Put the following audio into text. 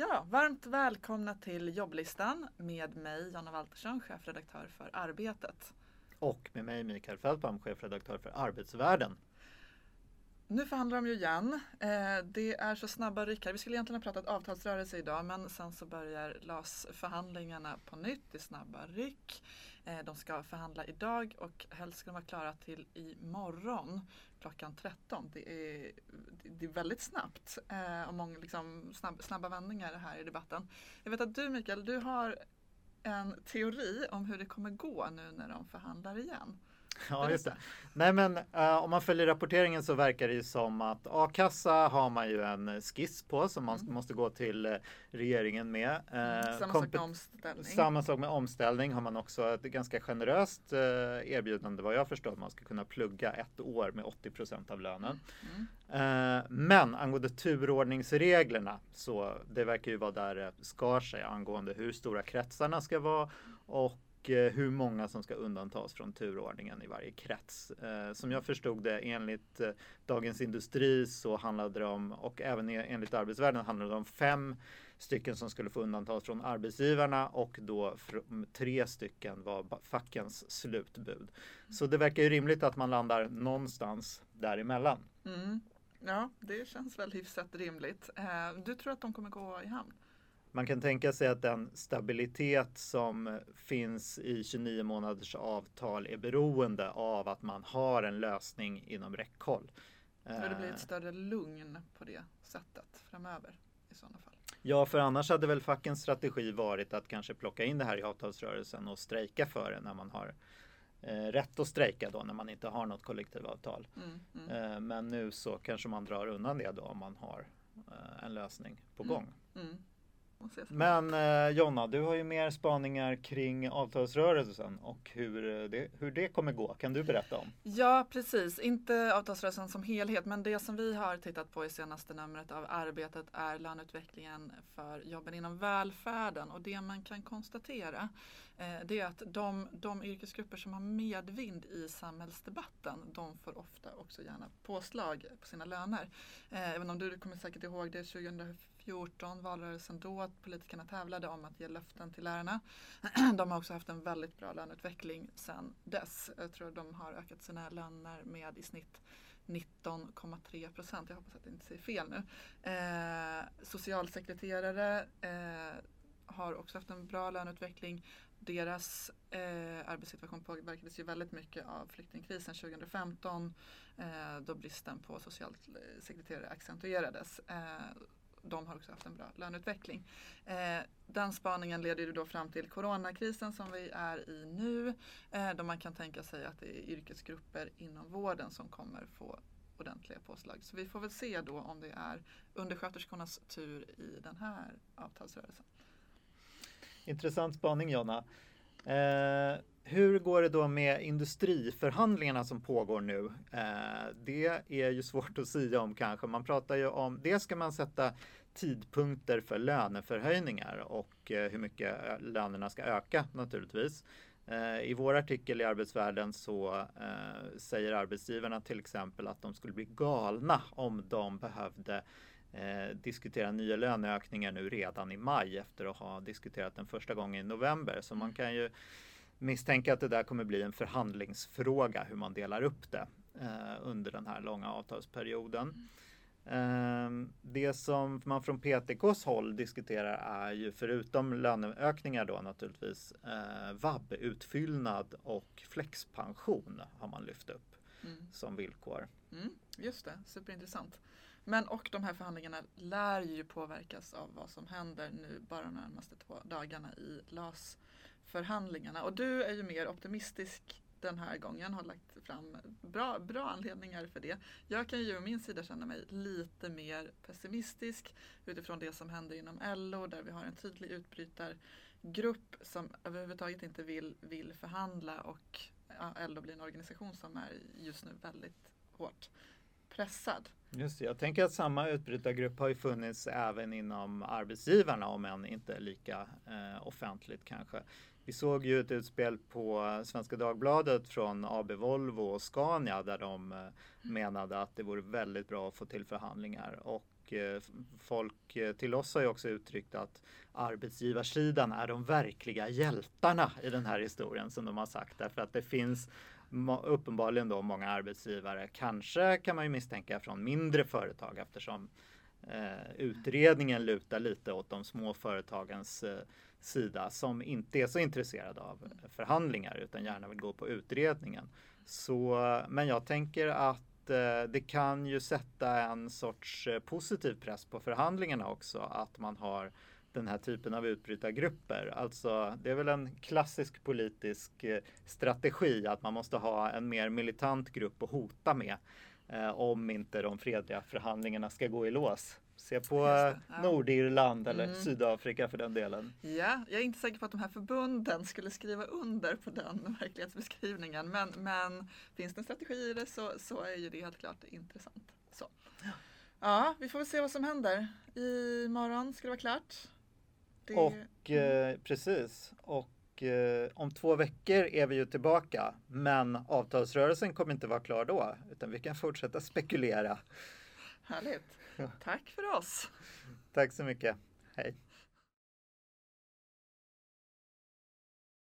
Ja, varmt välkomna till jobblistan med mig Jonna Waltersson, chefredaktör för Arbetet. Och med mig Mikael Feldbaum, chefredaktör för Arbetsvärlden. Nu förhandlar de ju igen. Eh, det är så snabba ryck här. Vi skulle egentligen ha pratat avtalsrörelse idag men sen så börjar LAS-förhandlingarna på nytt. Det är snabba ryck. Eh, de ska förhandla idag och helst ska de vara klara till imorgon klockan 13. Det är, det är väldigt snabbt eh, och många liksom snabb, snabba vändningar här i debatten. Jag vet att du Mikael, du har en teori om hur det kommer gå nu när de förhandlar igen. Ja, just det. Nej, men uh, om man följer rapporteringen så verkar det ju som att a-kassa har man ju en skiss på som man mm. måste gå till uh, regeringen med. Uh, samma sak med omställning. Samma sak med omställning har man också ett ganska generöst erbjudande vad jag förstår. Man ska kunna plugga ett år med 80% av lönen. Mm. Mm. men angående turordningsreglerna så det verkar ju vara där det skar sig angående hur stora kretsarna ska vara och Eh, hur många som ska undantas från turordningen i varje krets. Eh, som jag förstod det enligt eh, Dagens Industri så handlade det om, och även enligt Arbetsvärlden handlade det om fem stycken som skulle få undantas från arbetsgivarna och då tre stycken var fackens slutbud. Så det verkar ju rimligt att man landar någonstans däremellan. Mm. Ja, det känns väl hyfsat rimligt. Du tror att de kommer gå i hamn? Man kan tänka sig att den stabilitet som finns i 29 månaders avtal är beroende av att man har en lösning inom räckhåll. Tror det blir ett eh. större lugn på det sättet framöver i sådana fall? Ja, för annars hade väl fackens strategi varit att kanske plocka in det här i avtalsrörelsen och strejka för det när man har eh, rätt att strejka då när man inte har något kollektivavtal. Mm, mm. Eh, men nu så kanske man drar undan det då om man har en lösning på mm, gång. Mm. Men eh, Jonna, du har ju mer spaningar kring avtalsrörelsen och hur eh, det, hur det kommer gå. Kan du berätta om? Ja, precis. Inte avtalsrörelsen som helhet, men det som vi har tittat på i senaste numret av Arbetet är löneutvecklingen för jobben inom välfärden. Och det man kan konstatera eh, det är att de, de yrkesgrupper som har medvind i samhällsdebatten, de får ofta också gärna påslag på sina löner. Eh, även om du kommer säkert ihåg det 2004 2014, valrörelsen då, att politikerna tävlade om att ge löften till lärarna. De har också haft en väldigt bra löneutveckling sedan dess. Jag tror de har ökat sina löner med i snitt 19,3 procent. Jag hoppas att jag inte säger fel nu. Eh, socialsekreterare eh, har också haft en bra löneutveckling. Deras eh, arbetssituation påverkades ju väldigt mycket av flyktingkrisen 2015 eh, då bristen på socialsekreterare accentuerades. Eh, de har också haft en bra löneutveckling. Eh, den spaningen leder ju då fram till coronakrisen som vi är i nu. Eh, då man kan tänka sig att det är yrkesgrupper inom vården som kommer få ordentliga påslag. Så vi får väl se då om det är undersköterskornas tur i den här avtalsrörelsen. Intressant spaning Jonna. Eh, hur går det då med industriförhandlingarna som pågår nu? Eh, det är ju svårt att säga om kanske. Man pratar ju om, det ska man sätta tidpunkter för löneförhöjningar och eh, hur mycket eh, lönerna ska öka naturligtvis. Eh, I vår artikel i Arbetsvärlden så eh, säger arbetsgivarna till exempel att de skulle bli galna om de behövde eh, diskutera nya löneökningar nu redan i maj efter att ha diskuterat den första gången i november. Så man kan ju misstänka att det där kommer bli en förhandlingsfråga hur man delar upp det eh, under den här långa avtalsperioden. Mm. det som man från PTKs håll diskuterar är ju förutom löneökningar då naturligtvis eh, vab-utfyllnad och flexpension har man lyft upp mm. som villkor. Mm, just det, superintressant. Men och de här förhandlingarna lär ju påverkas av vad som händer nu bara de närmaste två dagarna i LAS förhandlingarna. Och du är ju mer optimistisk den här gången, har lagt fram bra, bra anledningar för det. Jag kan ju å min sida känna mig lite mer pessimistisk utifrån det som händer inom LO där vi har en tydlig utbrytargrupp som överhuvudtaget inte vill, vill förhandla och LO blir en organisation som är just nu väldigt hårt pressad. Just det, jag tänker att samma utbrytargrupp har ju funnits även inom arbetsgivarna om än inte lika eh, offentligt kanske. Vi såg ju ett utspel på Svenska Dagbladet från AB Volvo och Scania där de eh, menade att det vore väldigt bra att få till förhandlingar och Eh, folk eh, till oss har ju också uttryckt att arbetsgivarsidan är de verkliga hjältarna i den här historien som de har sagt därför att det finns uppenbarligen då många arbetsgivare, kanske kan man ju misstänka från mindre företag eftersom eh, utredningen lutar lite åt de små företagens eh, sida som inte är så intresserade av förhandlingar utan gärna vill gå på utredningen. Så, men jag tänker att Eh, det kan ju sätta en sorts eh, positiv press på förhandlingarna också att man har den här typen av utbrytargrupper. Alltså, det är väl en klassisk politisk eh, strategi att man måste ha en mer militant grupp att hota med eh, om inte de fredliga förhandlingarna ska gå i lås. Se på ja. Nordirland eller mm. Sydafrika för den delen. Ja, jag är inte säker på att de här förbunden skulle skriva under på den verklighetsbeskrivningen. Men, men finns det en strategi i det så, så är ju det helt klart intressant. Så. Ja, vi får väl se vad som händer. Imorgon ska det vara klart. Det... Och eh, precis. Och eh, om två veckor är vi ju tillbaka. Men avtalsrörelsen kommer inte vara klar då, utan vi kan fortsätta spekulera. Härligt. Tack för oss. Tack så mycket. Hej.